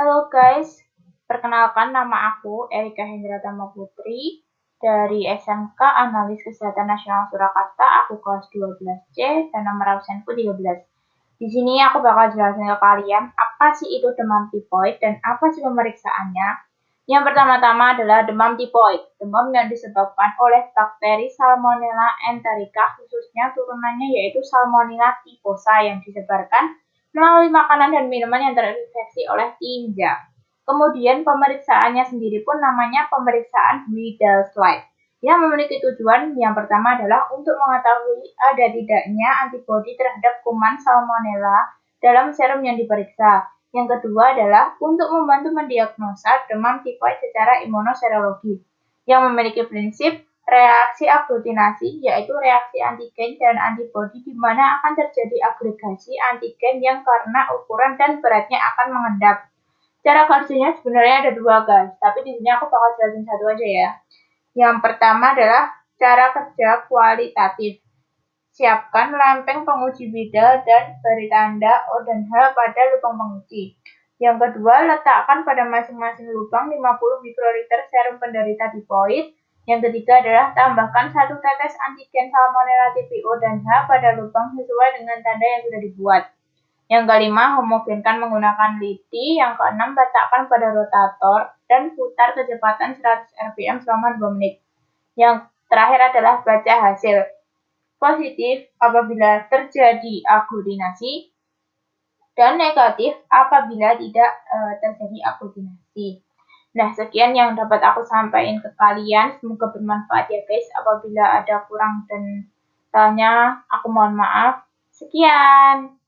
Halo guys, perkenalkan nama aku Erika Hendra Tama Putri dari SMK Analis Kesehatan Nasional Surakarta, aku kelas 12C dan nomor absenku 13. Di sini aku bakal jelasin ke kalian apa sih itu demam tipoid dan apa sih pemeriksaannya. Yang pertama-tama adalah demam tipoid, demam yang disebabkan oleh bakteri Salmonella enterica, khususnya turunannya yaitu Salmonella typhosa yang disebarkan melalui makanan dan minuman yang terinfeksi oleh tinja. Kemudian pemeriksaannya sendiri pun namanya pemeriksaan Widal Slide yang memiliki tujuan yang pertama adalah untuk mengetahui ada tidaknya antibodi terhadap kuman Salmonella dalam serum yang diperiksa. Yang kedua adalah untuk membantu mendiagnosa demam tipoid secara imunoserologi yang memiliki prinsip reaksi aglutinasi, yaitu reaksi antigen dan antibodi di mana akan terjadi agregasi antigen yang karena ukuran dan beratnya akan mengendap. Cara kerjanya sebenarnya ada dua guys, tapi di sini aku bakal jelasin satu aja ya. Yang pertama adalah cara kerja kualitatif. Siapkan lempeng penguji bidal dan beri tanda O dan H pada lubang penguji. Yang kedua, letakkan pada masing-masing lubang 50 mikroliter serum penderita tipoid yang ketiga adalah tambahkan satu tetes antigen Salmonella TPO dan H pada lubang sesuai dengan tanda yang sudah dibuat. Yang kelima, homogenkan menggunakan lidi. Yang keenam, letakkan pada rotator dan putar kecepatan 100 rpm selama 2 menit. Yang terakhir adalah baca hasil. Positif apabila terjadi aglutinasi dan negatif apabila tidak e, terjadi aglutinasi. Nah, sekian yang dapat aku sampaikan ke kalian. Semoga bermanfaat ya guys. Apabila ada kurang dan tanya, aku mohon maaf. Sekian.